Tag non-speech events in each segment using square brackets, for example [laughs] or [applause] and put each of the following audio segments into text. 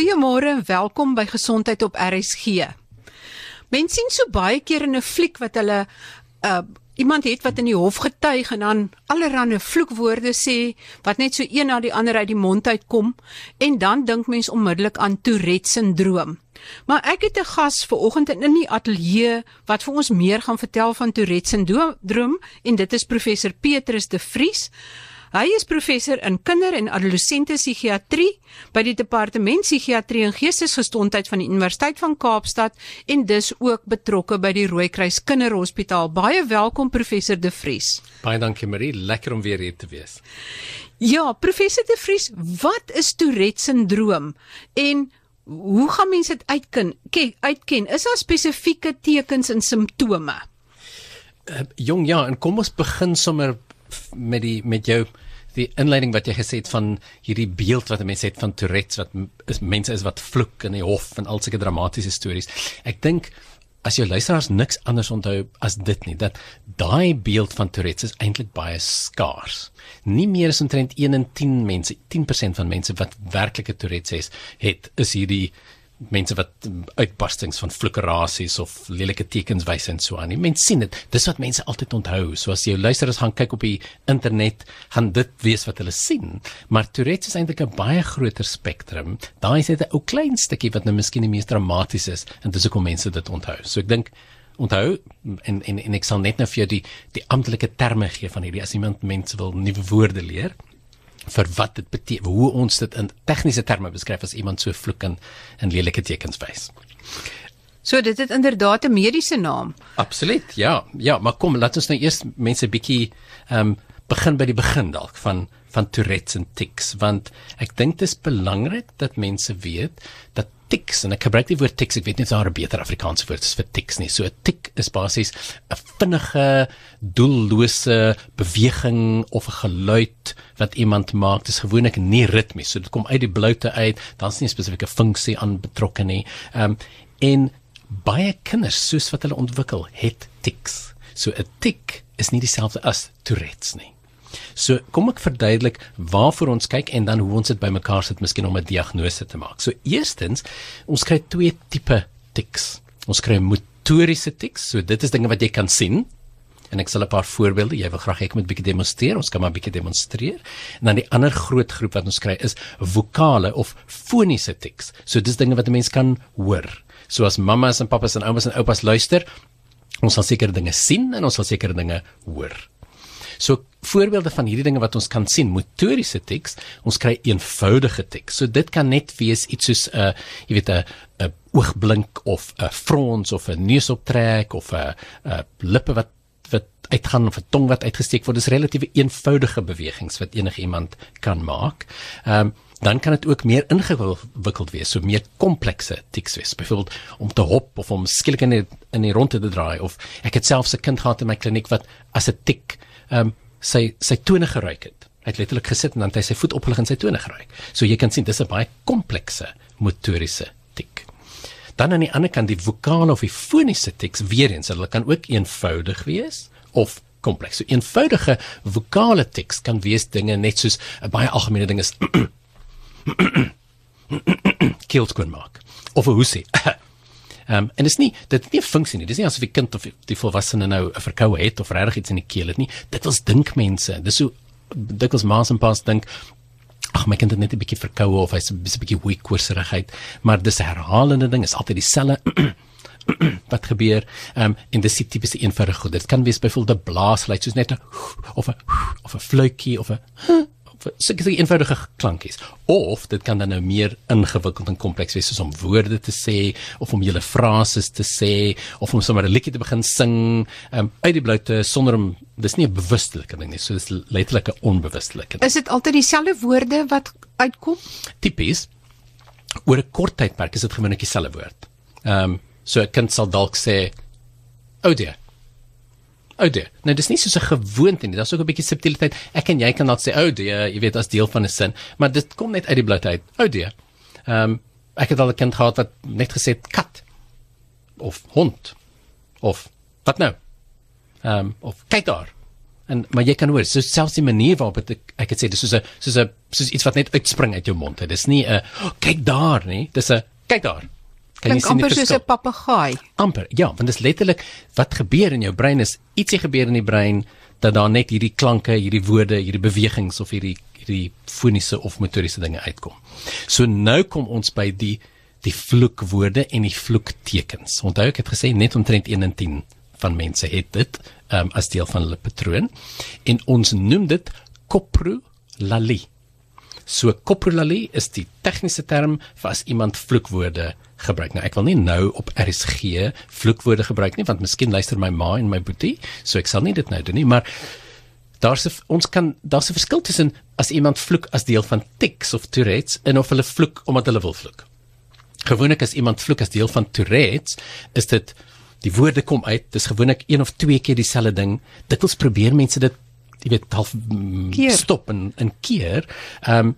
Goeiemôre welkom by Gesondheid op RSG. Mense sien so baie keer in 'n fliek wat hulle uh iemand het wat in die hof getuig en dan allerlei vloekwoorde sê wat net so een na die ander uit die mond uitkom en dan dink mens onmiddellik aan Tourette sindroom. Maar ek het 'n gas ver oggend in die ateljee wat vir ons meer gaan vertel van Tourette sindroom en dit is professor Petrus de Vries. Hy is professor in kinder- en adolessente psigiatrie by die Departement Psigiatrie en Geestesgesondheid van die Universiteit van Kaapstad en dis ook betrokke by die Rooikruis Kinderhospitaal. Baie welkom professor De Vries. Baie dankie Marie, lekker om weer hier te wees. Ja, professor De Vries, wat is Tourette sindroom en hoe gaan mense dit uitken? Kyk, uitken. Is daar spesifieke tekens en simptome? Uh, jong ja, en kom ons begin sommer met die met jou die inleiding wat jy gesê het van hierdie beeld wat mense het van Tourette's wat is mense is wat vloek in die hof en al sulke dramatiese stories. Ek dink as jou luisteraars niks anders onthou as dit nie dat daai beeld van Tourette's is eintlik baie skaars. Nie meer as omtrent 1 in 10 mense, 10% van mense wat werklike Tourette's het, is hierdie mense wat uitbarstings van flukkerasies of lelike tekens wys en so aan. Mense sien dit. Dis wat mense altyd onthou. So as jy luister as gaan kyk op die internet, gaan dit wees wat hulle sien. Maar Tourette is eintlik 'n baie groter spektrum. Daai is net 'n ou klein stukkie wat nou miskien die mees dramaties is en dis hoekom mense dit onthou. So ek dink onthou en en en ek sal net nou vir jou die die amptelike terme gee van hierdie as iemand mense wil nuwe woorde leer vir wat dit beteken hoe ons dit in tegniese terme beskryf as iemand so vloek en in lelike tekens wys. So dit het inderdaad 'n mediese naam. Absoluut. Ja, ja, maar kom, laat ons nou eers mense bietjie ehm um, begin by die begin dalk van van Tourette's en tics want ek dink dit is belangrik dat mense weet dat tics en ek gebruik die woord tics ek weet nie of daar 'n beter Afrikaanse woord is vir tics nie. So 'n tic is basies 'n vinnige doellose beweging of 'n geluid wat iemand maak. Dis gewoonlik nie ritmies so dit kom uit die bloute uit. Dan's nie 'n spesifieke funksie aan betrokke nie. Um, en baie kinders soos wat hulle ontwikkel het tics. So 'n tic is nie dieselfde as Tourette's nie So kom ek verduidelik waarvoor ons kyk en dan hoe ons dit bymekaar sit miskien om 'n diagnose te maak. So eerstens, ons kry twee tipe tics. Ons kry motoriese tics, so dit is dinge wat jy kan sien. En ek sal 'n paar voorbeelde, jy wil graag ek moet bietjie demonstreer, ons kan maar bietjie demonstreer. En dan die ander groot groep wat ons kry is vokale of foniese tics. So dis dinge wat 'n mens kan hoor. So as mammas en pappas en oumas en oupas luister, ons sal sekere dinge sien en ons sal sekere dinge hoor. So voorbeelde van hierdie dinge wat ons kan sien, motoriese teks, ons kry eenvoudige teks. So dit kan net wees iets soos 'n uh, jy weet 'n 'n oogblink of 'n frons of 'n neusoptrek of 'n 'n lippe wat wat uitgaan of 'n tong wat uitgesteek word. Dis relatiewe eenvoudige bewegings wat enige iemand kan maak. Ehm um, dan kan dit ook meer ingewikkeld wees, so meer komplekse tics wees. Byvoorbeeld om te hop of om skielik in die, in die ronde te draai of ek het selfs 'n kind gehad in my kliniek wat as 'n tik ehm um, sy sy tone geruik het. Hy het letterlik gesit en dan het hy sy voet opgelig en sy tone geruik. So jy kan sien dis 'n baie komplekse motoriese tik. Dan aan die ander kant die vokale of die foniese tics weer eens, hulle kan ook eenvoudig wees of kompleks. So eenvoudige vokale tics kan wees dinge net soos 'n baie algemene ding is [clears throat] [clears throat] keelskoon maak of 'n hoesie. [laughs] Ehm um, en dit is nie dit het nie 'n funksie nie. Dis nie asof die kind of die volwassene nou 'n verkoue het of regtig iets in die keel het nie. Dit was dink mense. Dis so dit was maas en pas dink ag my kind het net 'n bietjie verkoue of hy's 'n bietjie weak koorserigheid, maar dis 'n herhalende ding. Is altyd dieselfde wat gebeur ehm um, en dis tipies eenvoudige goed. Dit kan wees byvoorbeeld 'n blaasluit soos net 'n of 'n of 'n fluitjie of 'n sulke eenvoudige klankies. Of dit kan dan nou meer ingewikkeld en kompleks wees soos om woorde te sê of om julle frases te sê of om sommer 'n liedjie te begin sing um, uit die bloute sonder om dis nie 'n bewustelike ding nie so dis letterlik 'n onbewustelike is dit altyd dieselfde woorde wat uitkom? Tipies. Oor 'n kort tydperk is dit gewoonlik dieselfde woord. Ehm um, so 'n kind sal dalk sê oh dear oude. Nou dis nie so 'n gewoonte nie. Daar's ook 'n bietjie subtiliteit. Ek en jy kan dalk sê oude, jy weet as deel van 'n sin, maar dit kom net uit die bloute uit. Oude. Ehm um, ek het al 'n kind gehad wat net gesê het kat of hond of wat nou? Ehm um, of kyk daar. En maar jy kan hoor, so selfs die manier waarop dit ek het sê dis soos 'n soos 'n soos iets wat net uitspring uit jou mond. Dit is nie 'n oh, kyk daar nie. Dis 'n kyk daar. Kan jy sien amper soos 'n papegaai? Amper. Ja, want dit is letterlik wat gebeur in jou brein is ietsie gebeur in die brein dat daar net hierdie klanke, hierdie woorde, hierdie bewegings of hierdie hierdie foniese of motoriese dinge uitkom. So nou kom ons by die die vloekwoorde en die vloektekens. Onthou ek het gesê net omtrent 1 in 10 van mense het dit um, as deel van hulle patroon en ons noem dit coprolalie. So coprolalie is die tegniese term vir as iemand vloekwoorde gebruik. Nou ek wil nie nou op RSG vloekwoorde gebruik nie want miskien luister my ma en my boetie, so ek sal nie dit nou doen nie, maar daar's ons kan daar's 'n verskil tussen as iemand vloek as deel van tics of Tourette's en of hulle vloek omdat hulle wil vloek. Gewoonlik as iemand vloek as deel van Tourette's, is dit die woorde kom uit, dis gewoonlik een of twee keer dieselfde ding. Dikwels probeer mense dit jy weet half mm, stop en en keer. Ehm um,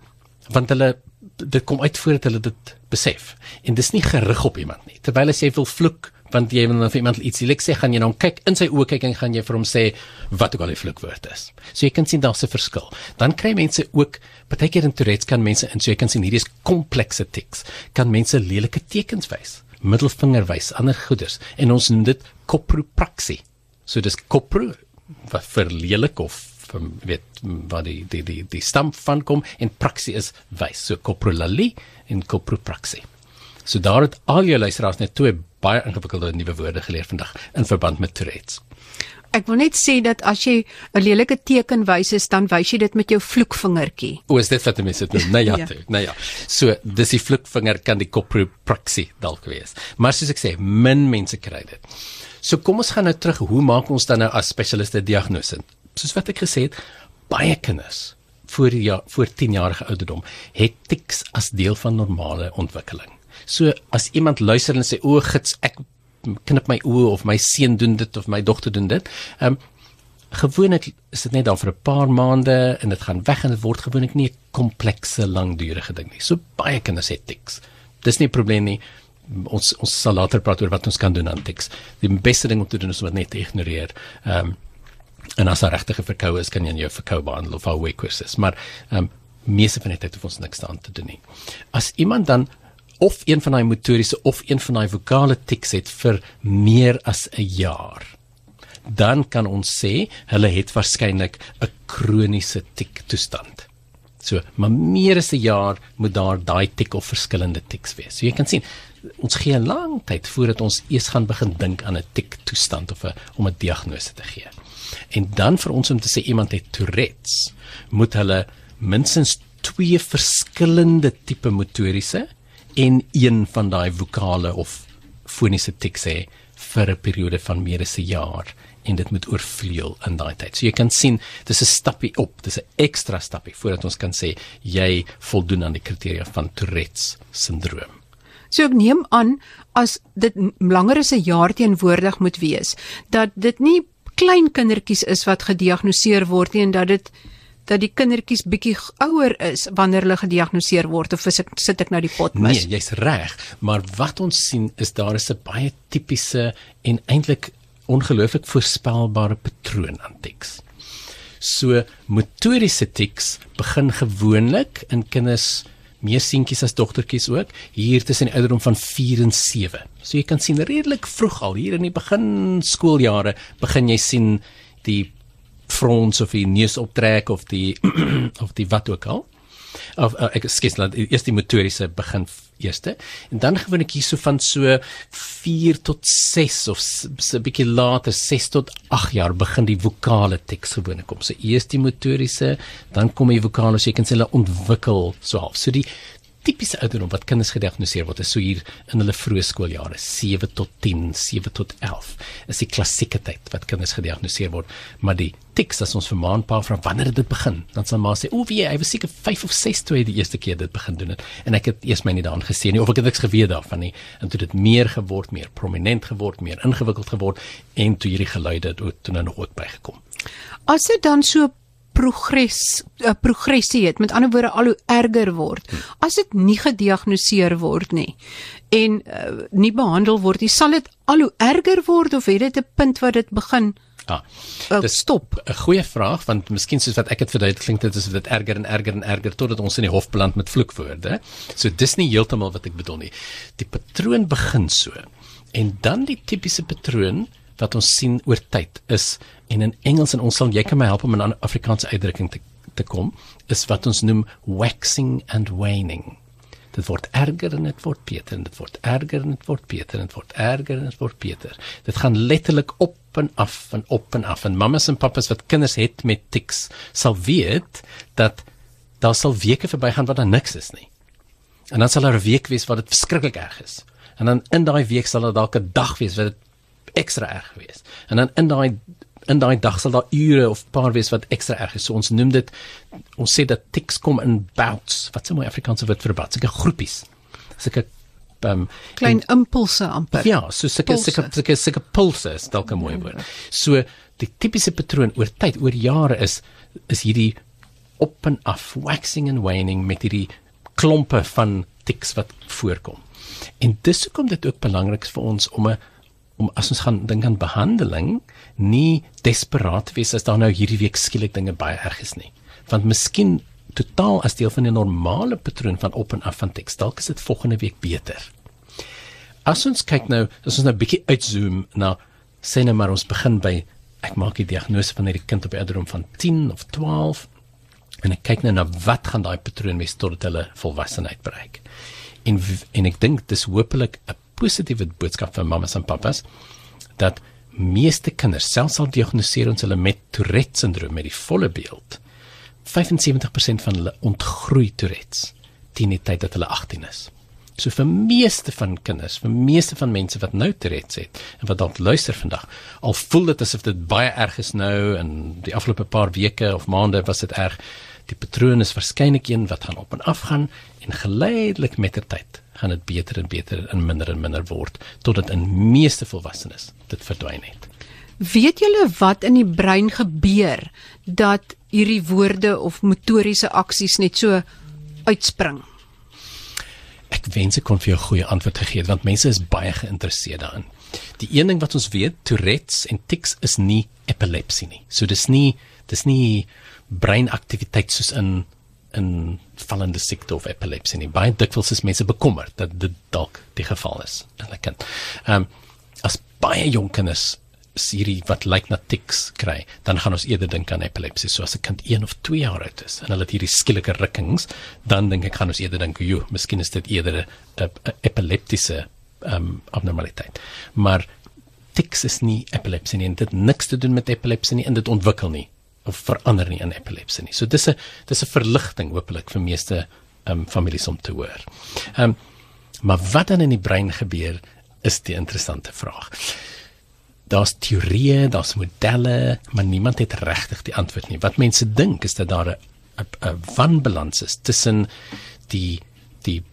want hulle dit kom uit voordat hulle dit besef. En dis nie gerig op iemand nie. Terwyl as jy wil vloek want jy wil dan vir iemand iets liek sê, gaan jy dan kyk in sy oë kyk en gaan jy vir hom sê wat ook al die vloekwoord is. So jy kan sien daar's 'n verskil. Dan kry mense ook baie keer in Tourette's kan mense en so jy kan sien hierdie is komplekse tics. Kan mense lelike tekens wys, middelvinger wys, ander goeders en ons noem dit copropraxie. So dis copro wat vir lelik of vir weet waar die die die die stam van kom en praksie is wys so coprolalie en copropraxie so daar het al jou luisteraars net twee baie ingewikkelde nuwe woorde geleer vandag in verband met Tourette's Ek wil net sê dat as jy 'n lelike teken wys is, dan wys jy dit met jou vloekvingertjie. O, is dit wat jy mense doen? Nee ja, [laughs] ja. nee ja. So, dis die vloekvinger kan die copropraxie dalk wees. Maar soos ek sê, min mense kry dit. So kom ons gaan nou terug, hoe maak ons dan nou as spesialiste diagnose? Soos wat ek gesê het, baie kinders voor die ja, voor 10 jarige ouderdom het tics as deel van normale ontwikkeling. So as iemand luister en sê o, gits ek knip my oë of my seun doen dit of my dogter doen dit. Ehm um, gewoonlik is dit net dan vir 'n paar maande en dit gaan weg en dit word gewoonlik nie 'n komplekse langdurige ding nie. So baie kinders het tics. Dis nie 'n probleem nie. Ons ons sal later praat oor wat ons kan doen aan tics. Die beste ding om te doen is om dit net te ignoreer. Ehm um, En as daar regtig 'n verkoue is, kan jy jou verkoue behandel of alweer kursus. Maar ehm um, meeste van die tyd hoef ons niks aan te doen nie. As iemand dan of een van daai motoriese of een van daai vokale tics het vir meer as 'n jaar, dan kan ons sê hulle het waarskynlik 'n kroniese tik toestand. So, maar meer as 'n jaar moet daar daai tik of verskillende tics wees. So jy kan sien ons gee 'n lang tyd voordat ons eers gaan begin dink aan 'n tik toestand of 'n om 'n diagnose te gee. En dan vir ons om te sê iemand het Tourette's, moet hulle minstens twee verskillende tipe motoriese en een van daai vokale of foniese tics hê vir 'n periode van meer as 'n jaar en dit moet oorvleuel in daai tyd. So jy kan sien, dis 'n stappie op, dis 'n ekstra stappie voordat ons kan sê jy voldoen aan die kriteria van Tourette's syndroom. So ek neem aan as dit langer as 'n jaar teenwoordig moet wees, dat dit nie klein kindertjies is wat gediagnoseer word nie en dat dit dat die kindertjies bietjie ouer is wanneer hulle gediagnoseer word of ek, sit ek nou die pot mis? Nee, jy's reg, maar wat ons sien is daar is 'n baie tipiese en eintlik ongelooflik voorspelbare patroon aan tics. So motoriese tics begin gewoonlik in kinders meer seentjies as dogtertjies ook hier tussen die ouderdom van 4 en 7. So jy kan sien redelik vroeg al hier in die begin skooljare begin jy sien die frons of die neus optrek of die [clears throat] of die wat ook al of uh, ek skets dat eers die motoriese begin eerste en dan gewoonlik hier so van so 4 tot 6 of so 'n bietjie later 6 tot 8 jaar begin die vokale teks gewoonlik kom. So eers die motoriese, dan kom die vokale, so jy kan sê hulle ontwikkel so half. So die tipiese ouderdom wat kinders gediagnoseer word is so hier in hulle vroeë skooljare 7 tot 10, 7 tot 11. Is die klassieke tyd wat kinders gediagnoseer word, maar die tics as ons vir ma en pa vra wanneer dit begin, dan sal ma sê, "O, wie, hy was seker 5 of 6 toe hy die eerste keer dit begin doen het." En ek het eers my nie daaraan gesien nie of ek het niks geweet daarvan nie. En toe dit meer geword, meer prominent geword, meer ingewikkeld geword en toe hierdie geluide toe nou nog ook bygekom. As dit dan so progress uh, progressie het met ander woorde al hoe erger word as dit nie gediagnoseer word nie en uh, nie behandel word nie sal dit al hoe erger word of het dit 'n punt waar dit begin Ah. uh, Dis stop? 'n Goeie vraag want miskien soos wat ek dit verduidelik klink dit is dit erger en erger en erger totdat ons in die hof beland met vloekwoorde. So dis nie heeltemal wat ek bedoel nie. Die patroon begin so. En dan die tipiese patroon wat ons sien oor tyd is en in Engels en ons sal jy kan my help om 'n Afrikaanse uitdrukking te te kom is wat ons noem waxing and waning. Dit word erger en dit word beter en dit word erger en dit word beter en dit word erger en dit word beter. Dit gaan letterlik op en af en op en af en mammas en pappas wat kinders het met tics sal weet dat daar sal weke verbygaan wat daar niks is nie. En dan sal daar 'n week wees wat dit verskriklik erg is. En dan in daai week sal daar dalk 'n dag wees wat dit ekstra erg wees. En dan in daai in daai dag sal daar ure of paar wees wat ekstra erg is. So ons noem dit ons sê dat tics kom in bouts. Wat 'n mooi Afrikaanse woord vir bout. Sulke groepies. Sulke um, Klein impulse amper. Ja, so sulke sulke sulke sulke pulse is dalk 'n mooi woord. So die tipiese patroon oor tyd, oor jare is is hierdie op en af, waxing and waning met hierdie klompe van tics wat voorkom. En dis hoekom dit ook belangrik is vir ons om 'n om as ons gaan dink aan behandeling, nie desperaat wees as daar nou hierdie week skielik dinge baie erg is nie. Want miskien totaal as deel van 'n normale patroon van op en af van tics, dalk is dit volgende week beter. As ons kyk nou, as ons nou 'n bietjie uitzoom na sê nou maar ons begin by ek maak die diagnose van hierdie kind op ouderdom van 10 of 12 en ek kyk nou na wat gaan daai patroon wees totdat hulle volwassenheid bereik. En en ek dink dis hopelik 'n positiewe boodskap vir mammas en pappas dat meeste kinders selfs al diagnoseer ons hulle met Tourette syndroom met die volle beeld 75% van hulle ontgroei Tourette's teen die tyd dat hulle 18 is. So vir meeste van kinders, vir meeste van mense wat nou Tourette's het en wat dalk luister vandag, al voel dit asof dit baie erg is nou en die afgelope paar weke of maande was dit erg, die patroon is waarskynlik een wat gaan op en af gaan en geleidelik met der tyd gaan dit beter en beter en minder en minder word totdat in meeste volwassenes dit verdwyn het. Weet julle wat in die brein gebeur dat hierdie woorde of motoriese aksies net so uitspring? Ek wens ek kon vir jou 'n goeie antwoord gegee het want mense is baie geïnteresseerd daarin. Die een ding wat ons weet, Tourette's en tics is nie epilepsie nie. So dis nie dis nie breinaktiwiteit soos in in vallende siekte of epilepsie nie. Baie dikwels is mense bekommerd dat dit dalk die geval is in 'n kind. Ehm um, as baie jong kinders hierdie wat lyk na tics kry, dan gaan ons eerder dink aan epilepsie. So as 'n kind 1 of 2 jaar oud is en hulle het hierdie skielike rukkings, dan dink ek gaan ons eerder dink, "Jo, miskien is dit eerder 'n epileptiese ehm um, abnormaliteit." Maar tics is nie epilepsie nie dit niks te doen met epilepsie nie en dit ontwikkel nie of verander nie in epilepsie nie. So dis 'n dis 'n verligting hopelik vir meeste um, families om te hoor. Ehm um, maar wat dan in die brein gebeur is die interessante vraag. Daar's teorieë, daar's modelle, maar niemand het regtig die antwoord nie. Wat mense dink is dat daar 'n 'n wanbalans is tussen die die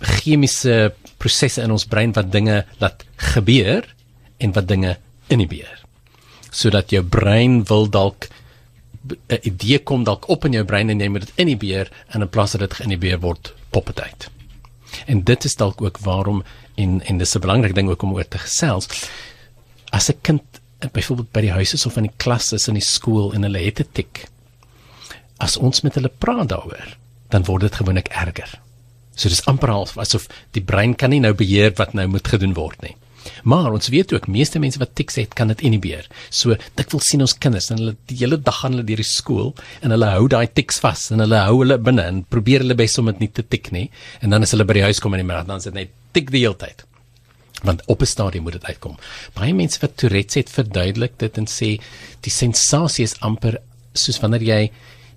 chemiese prosesse in ons brein wat dinge laat gebeur en wat dinge inhibeer. Sodat jou brein wil dalk 'n idee kom dalk op in jou brein en jy moet dit inhibeer en in plaas dat dit geïnhibeer word, pop dit uit. En dit is dalk ook waarom en en dis 'n belangrike ding ook om oor te gesels. As 'n kind byvoorbeeld by die huis is of in die klas is in die skool en hulle het 'n tik. As ons met hulle praat daaroor, dan word dit gewoonlik erger. So dis amper half asof die brein kan nie nou beheer wat nou moet gedoen word nie. Maar ons weet ook meeste mense wat tics het, kan dit inhibeer. So dikwels sien ons kinders en hulle die hele dag gaan hulle deur die skool en hulle hou daai tics vas en hulle hou hulle binne en probeer hulle bes om dit nie te tik nie. En dan as hulle by die huis kom in die middag dan is dit net tik die hele tyd. Want op 'n stadium moet dit uitkom. Baie mense wat Tourette's het, verduidelik dit en sê die sensasie is amper soos wanneer jy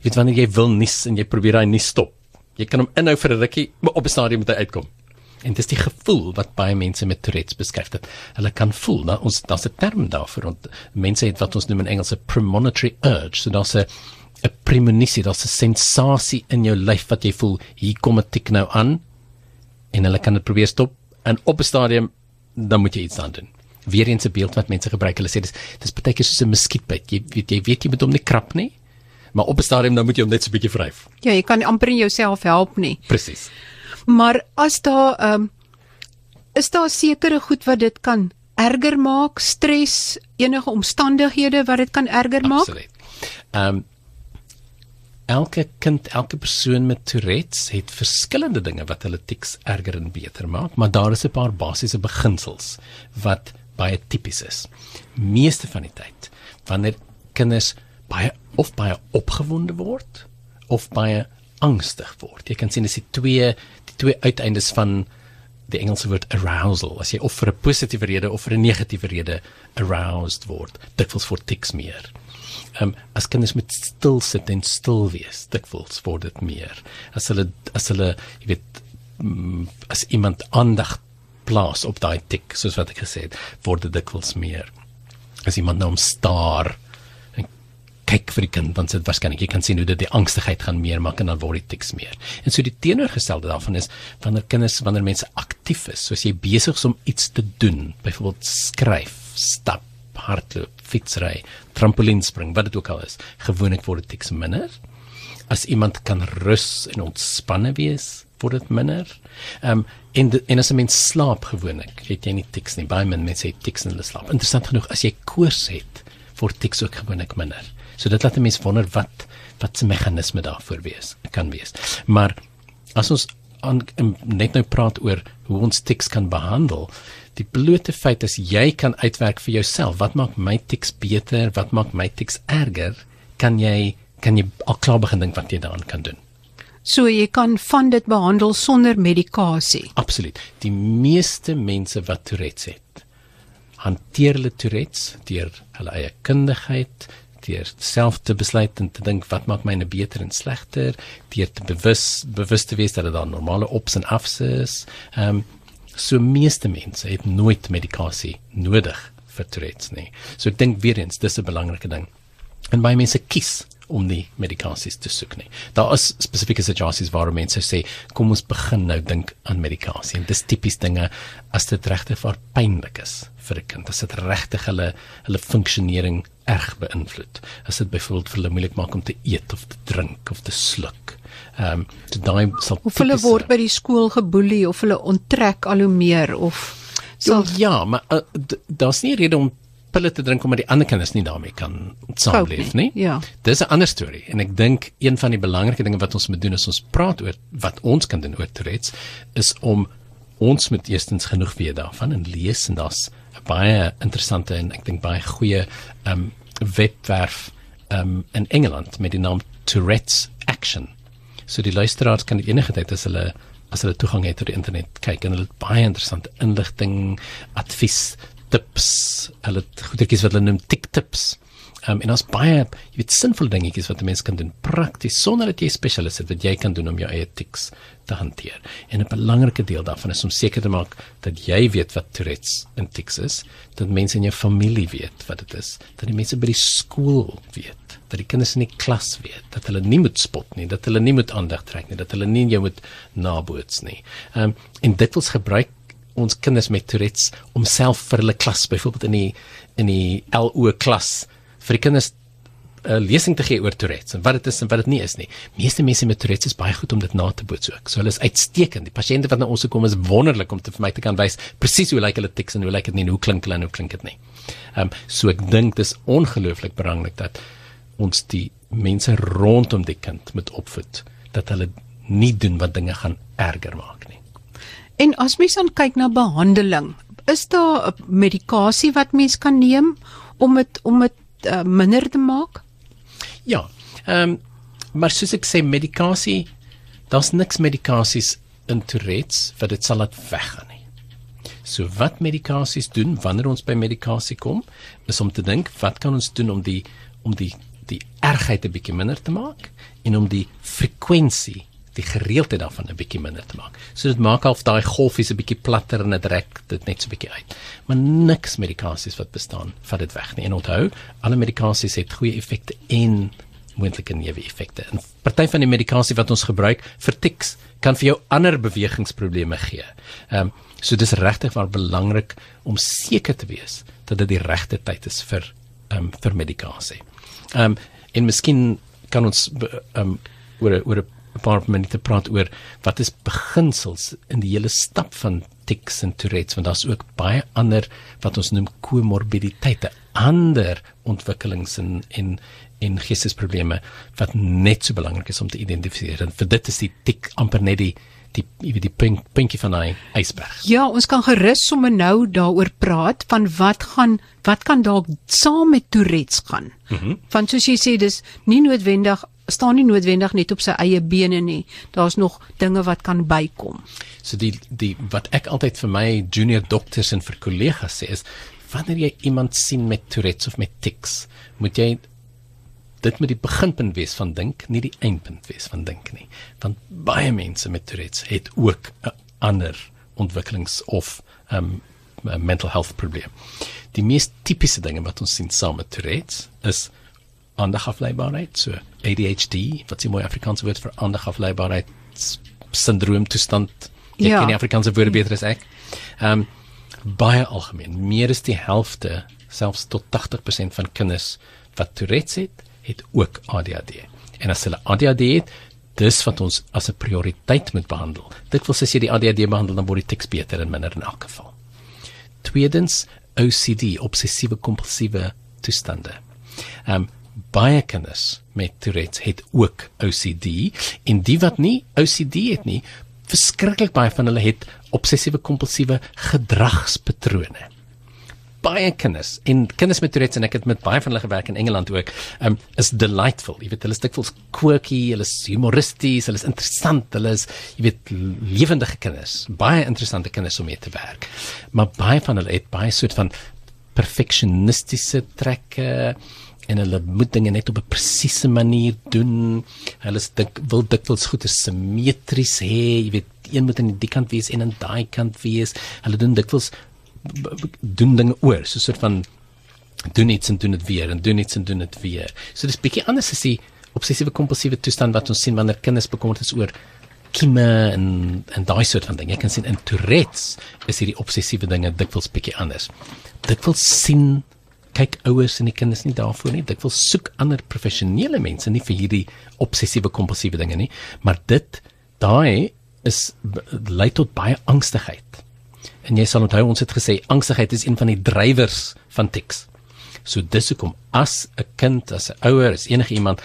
weet wanneer jy wil nies en jy probeer daai nie stop. Jy kan hom inhou vir 'n rukkie, maar op 'n stadium moet hy uitkom. En dis die gevoel wat baie mense met Tourette's beskryf dat hulle kan voel. Nou ons daar's 'n term daarvoor want mense het wat ons noem in Engels 'n premonitory urge. So daar's 'n 'n premonisie, daar's 'n sensasie in jou lyf wat jy voel, hier kom 'n tik nou aan en hulle kan dit probeer stop en op 'n stadium dan moet jy iets aan doen. Weer eens 'n beeld wat mense gebruik. Hulle sê dis dis baie keer soos 'n muskietbyt. Jy weet jy weet jy moet hom nie krap nie, maar op 'n stadium dan moet jy hom net so 'n bietjie vryf. Ja, jy kan amper nie jouself help nie. Presies. Maar as daar ehm um, is daar sekere goed wat dit kan erger maak, stres, enige omstandighede wat dit kan erger maak? Absoluut. Ehm um, elke kind, elke persoon met Tourette's het verskillende dinge wat hulle tiks erger en beter maak, maar daar is 'n paar basiese beginsels wat baie tipies is. Meeste van die tyd wanneer kinders baie of baie opgewonde word of baie angstig word. Jy kan sien dis die twee twee uiteindes van die Engelse woord arousal. As jy of vir 'n positiewe rede of vir 'n negatiewe rede aroused word, dikwels vir tiks meer um, as kinders met stil sit en stil wees, dikwels word dit meer. As hulle as hulle, jy weet, mm, as iemand aandag plaas op daai tik, soos wat ek gesê het, word dit dikwels meer. As iemand nou om staar kyk vir die kind, dan sit waarskynlik jy kan sien hoe dit die angstigheid gaan meer maak en dan word die tiks meer. En so die teenoorgestelde daarvan is wanneer kinders wanneer mense aktief is, soos jy besig is om iets te doen, byvoorbeeld skryf, stap, hardloop, fietsry, trampolienspring, wat dit ook al is, gewoonlik word dit tiks minder. As iemand kan rus en ontspanne wees, word dit minder. Ehm um, en de, en as 'n mens slaap gewoonlik, het jy nie tiks nie. Baie min mense het tiks in hulle slaap. Interessant genoeg, as jy koors het, word tiks ook gewoonlik minder. So dit laat 'n mens wonder wat wat se meganisme daarvoor wees kan wees. Maar as ons aan, net nou praat oor hoe ons tiks kan behandel, die blote feit is jy kan uitwerk vir jouself. Wat maak my tiks beter? Wat maak my tiks erger? Kan jy kan jy al klaar begin dink wat jy daaraan kan doen? So jy kan van dit behandel sonder medikasie? Absoluut. Die meeste mense wat Tourette's het hanteer hulle Tourette's deur hulle eie kundigheid deur self te besluit en te dink wat maak my nou beter en slegter deur te bewus bewus te wees dat dit daar normale ops en afs is ehm um, so meeste mense het nooit medikasie nodig vir Tourette's nie. So ek dink weer eens dis 'n belangrike ding. En baie mense kies om nie medikasies te soek nie. Daar is spesifieke situasies waar mense sê kom ons begin nou dink aan medikasie. En dis tipies dinge as dit regtig vir pynlik is vir 'n kind. As dit regtig hulle hulle funksionering erg beïnvloed. As dit byvoorbeeld vir hulle moeilik maak om te eet of te drink of te sluk. Ehm um, so daai sal of hulle word by die skool geboelie of hulle onttrek al hoe meer of sal ja, maar uh, daar's nie rede om pille te drink omdat die ander kinders nie daarmee kan saamleef nie. Ja. Dis 'n ander storie en ek dink een van die belangrike dinge wat ons moet doen as ons praat oor wat ons kan doen oor Tourette's is om ons moet eerstens genoeg weet daarvan en lees en daar's baie interessante en ek dink baie goeie ehm um, webwerf ehm um, in Engeland met die naam Tourette's Action So die luisteraars kan dit enige tyd as hulle as hulle toegang het tot die internet kyk en hulle baie interessante inligting, advies, tips, hulle het goedertjies wat hulle noem tik tips. Um, en ons baie jy weet sinvolle dingetjies wat 'n mens kan doen prakties sonder dat jy spesialis is wat jy kan doen om jou eie tiks te hanteer. En 'n belangrike deel daarvan is om seker te maak dat jy weet wat Tourette's en tiks is, dat mense in jou familie weet wat dit is, dat die mense by die skool weet dat die kinders in die klas weet dat hulle nie moet spot nie, dat hulle nie moet aandag trek nie, dat hulle nie jou moet naboots nie. Ehm um, en dit wels gebruik ons kinders met Tourette's om self vir hulle klas byvoorbeeld in die in die LO klas vir die kinders 'n uh, lesing te gee oor Tourette's en wat dit is en wat dit nie is nie. Meeste mense met Tourette's is baie goed om dit na te boots ook. So hulle is uitstekend. Die pasiënte wat na ons kom is wonderlik om te vir my te kan wys presies hoe lyk hulle tiks en hoe lyk dit nie en hoe klink hulle en hoe klink dit nie. Ehm um, so ek dink dis ongelooflik belangrik dat ons die mense rondom die kind moet opvoed dat hulle nie doen wat dinge gaan erger maak nie. En as mens dan kyk na behandeling, is daar medikasie wat mens kan neem om dit om dit uh, minder te maak? Ja. Ehm um, maar soos ek sê medikasie, daar's niks medikasies in Tourette's wat dit sal laat weggaan nie. So wat medikasies doen wanneer ons by medikasie kom, is om te dink wat kan ons doen om die om die die ergheid 'n bietjie minder te maak en om die frekwensie die gereeldheid daarvan 'n bietjie minder te maak. So dit maak half daai golfies 'n bietjie platter en dit rek dit net so 'n bietjie uit. Maar niks medikasies wat bestaan vat dit weg nie. En onthou, alle medikasies het goeie effekte en moontlike neeweffekte. En party van die medikasie wat ons gebruik vir tiks kan vir jou ander bewegingsprobleme gee. Ehm um, so dis regtig maar belangrik om seker te wees dat dit die regte tyd is vir ehm um, vir medikasie. Ehm um, en miskien kan ons ehm um, oor oor 'n paar minute praat oor wat is beginsels in die hele stap van tics en Tourette's want daar's ook baie ander wat ons noem komorbiditeite, ander ontwikkelings en en en geestesprobleme wat net so belangrik is om te identifiseer. En vir dit is die tic amper net die die die, die pink, pinkie van 'n ysberg. Ja, ons kan gerus sommer nou daaroor praat van wat gaan wat kan dalk saam met Tourette's gaan. Mm van soos jy sê dis nie noodwendig staan nie noodwendig net op sy eie bene nie. Daar's nog dinge wat kan bykom. So die die wat ek altyd vir my junior dokters en vir kollegas sê is wanneer jy iemand sien met Tourette's of met tics, moet jy dit moet die beginpunt wees van dink, nie die eindpunt wees van dink nie. Want baie mense met Tourette's het ook 'n ander ontwikkelings of um mental health probleem. Die mees tipiese dinge wat ons sien saam met Tourette's is aandagsafleibaarheid, so ADHD, wat se mooi Afrikaanse woord vir aandagsafleibaarheid sindroom toestand. Ek ja. ken die Afrikaanse woorde beter as ek. Um baie algemeen, meer as die helfte, selfs tot 80% van kinders wat Tourette's het, het ook ADHD. En as hulle ADHD het, dis wat ons as 'n prioriteit moet behandel. Dit wil sê as jy die ADHD behandel, dan word die tics beter en minder in elk geval. Tweedens, OCD, obsessiewe kompulsiewe toestande. Ehm um, baie kinders met Tourette het ook OCD en die wat nie OCD het nie, verskriklik baie van hulle het obsessiewe kompulsiewe gedragspatrone baie kinders en kinders met Tourette's en ek het met baie van hulle gewerk in Engeland ook, um, is delightful. Jy weet hulle is dikwels quirky, hulle is humoristies, hulle is interessant, hulle is jy weet lewendige kinders, baie interessante kinders om mee te werk. Maar baie van hulle het baie soort van perfectionistiese trekke en hulle moet dinge net op 'n presiese manier doen. Hulle is dik wil dikwels goeie simmetries hê, jy weet een moet aan die kant wees en aan daai kant wees. Hulle doen dikwels doen dinge oor, so 'n soort van doen iets en doen dit weer en doen iets en doen dit weer. So dis bietjie anders as die obsessiewe kompulsiewe toestand wat ons sien wanneer kinders bekommerd is oor kieme en en daai soort van ding. Jy kan sien in Tourette's is hierdie obsessiewe dinge dikwels bietjie anders. Dikwels sien kyk ouers en die kinders nie daarvoor nie. Dikwels soek ander professionele mense nie vir hierdie obsessiewe kompulsiewe dinge nie, maar dit daai is lei tot baie angstigheid. En jy sal onthou ons het gesê angstigheid is een van die drywers van tics. So dis hoekom as 'n kind, as 'n ouer, as enige iemand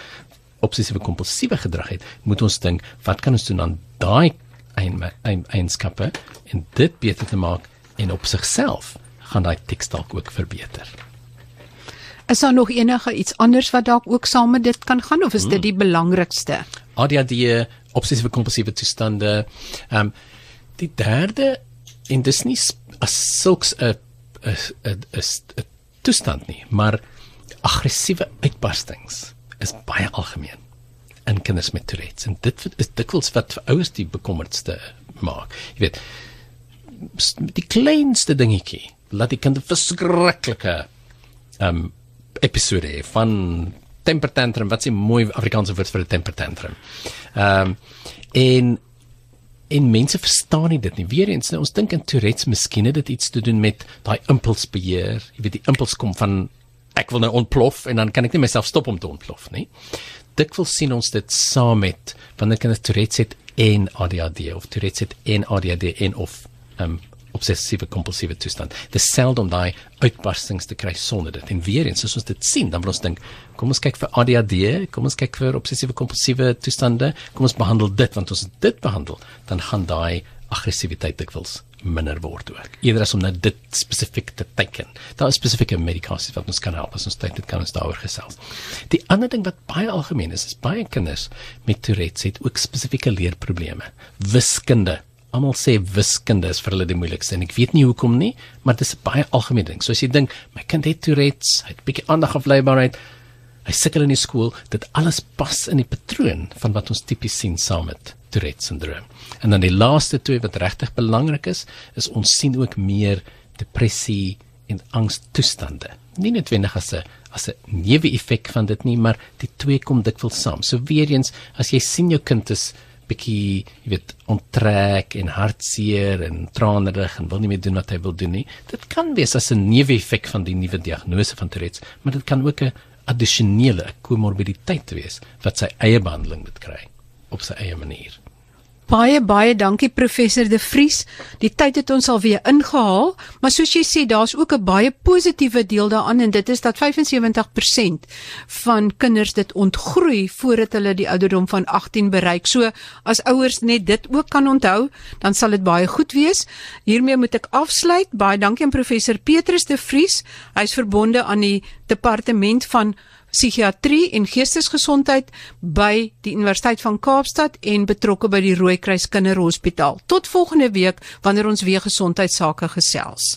obsessiewe kompulsiewe gedrag het, moet ons dink, wat kan ons doen aan daai eienskappe en dit beter te maak en op sigself gaan daai tics dalk ook verbeter. Is daar nog enige iets anders wat dalk ook saam met dit kan gaan of is dit hmm. die belangrikste? ADHD, obsessiewe kompulsiewe toestande. Ehm um, die derde en dis nie as sulks 'n 'n 'n toestand nie, maar aggressiewe uitbarstings is baie algemeen in kinders met Tourette's en dit is dikwels wat vir ouers die bekommerdste maak. Jy weet die kleinste dingetjie laat die kind 'n verskriklike um episode van temper tantrum wat 'n mooi Afrikaanse woord vir 'n temper tantrum. Um en en mense verstaan nie dit nie. Weereens nou ons dink in Tourette's miskien het dit iets te doen met daai impulsbeheer. Jy weet die impuls kom van ek wil nou ontplof en dan kan ek nie myself stop om te ontplof nie. Dikwels sien ons dit saam met wanneer kinders Tourette's het en ADHD of Tourette's het en ADHD en of um obsessiewe kompulsiewe toestand. Dis seld om daai uitbarstings te kry sonder dit. En weer eens as ons dit sien, dan wil ons dink, kom ons kyk vir ADHD, kom ons kyk vir obsessiewe kompulsiewe toestande, kom ons behandel dit want ons dit behandel, dan gaan daai aggressiwiteit dikwels minder word ook. Eerder as om net dit spesifiek te teken. Daar is spesifieke medikasies wat ons kan help as ons tyd dit kan ons daaroor gesels. Die ander ding wat baie algemeen is, is baie kinders met Tourette's het ook spesifieke leerprobleme. Wiskunde almal sê wiskunde is vir hulle die moeilikste en ek weet nie hoekom nie, maar dit is baie algemene ding. So as jy dink my kind het Tourette's, hy het 'n bietjie aandagafleibaarheid, hy sukkel in die skool, dit alles pas in die patroon van wat ons tipies sien saam met Tourette's syndroom. En dan die laaste twee wat regtig belangrik is, is ons sien ook meer depressie en angstoestande. Nie noodwendig as 'n as 'n neeweffek van dit nie, maar die twee kom dikwels saam. So weer eens, as jy sien jou kind is bietjie, jy weet, onttrek en hartseer en tranerig en wil nie meer doen wat hy wil doen nie. Dit kan wees as 'n neeweffek van die nuwe diagnose van Tourette's, maar dit kan ook 'n addisionele komorbiditeit wees wat sy eie behandeling moet kry op sy eie manier. Baie baie dankie professor De Vries. Die tyd het ons alweer ingehaal, maar soos jy sê, daar's ook 'n baie positiewe deel daaraan en dit is dat 75% van kinders dit ontgroei voordat hulle die ouderdom van 18 bereik. So as ouers net dit ook kan onthou, dan sal dit baie goed wees. Hiermee moet ek afsluit. Baie dankie aan professor Petrus De Vries. Hy's verbonde aan die departement van psigiatrie en geestesgesondheid by die Universiteit van Kaapstad en betrokke by die Rooikruis Kinderhospitaal. Tot volgende week wanneer ons weer gesondheidsake gesels.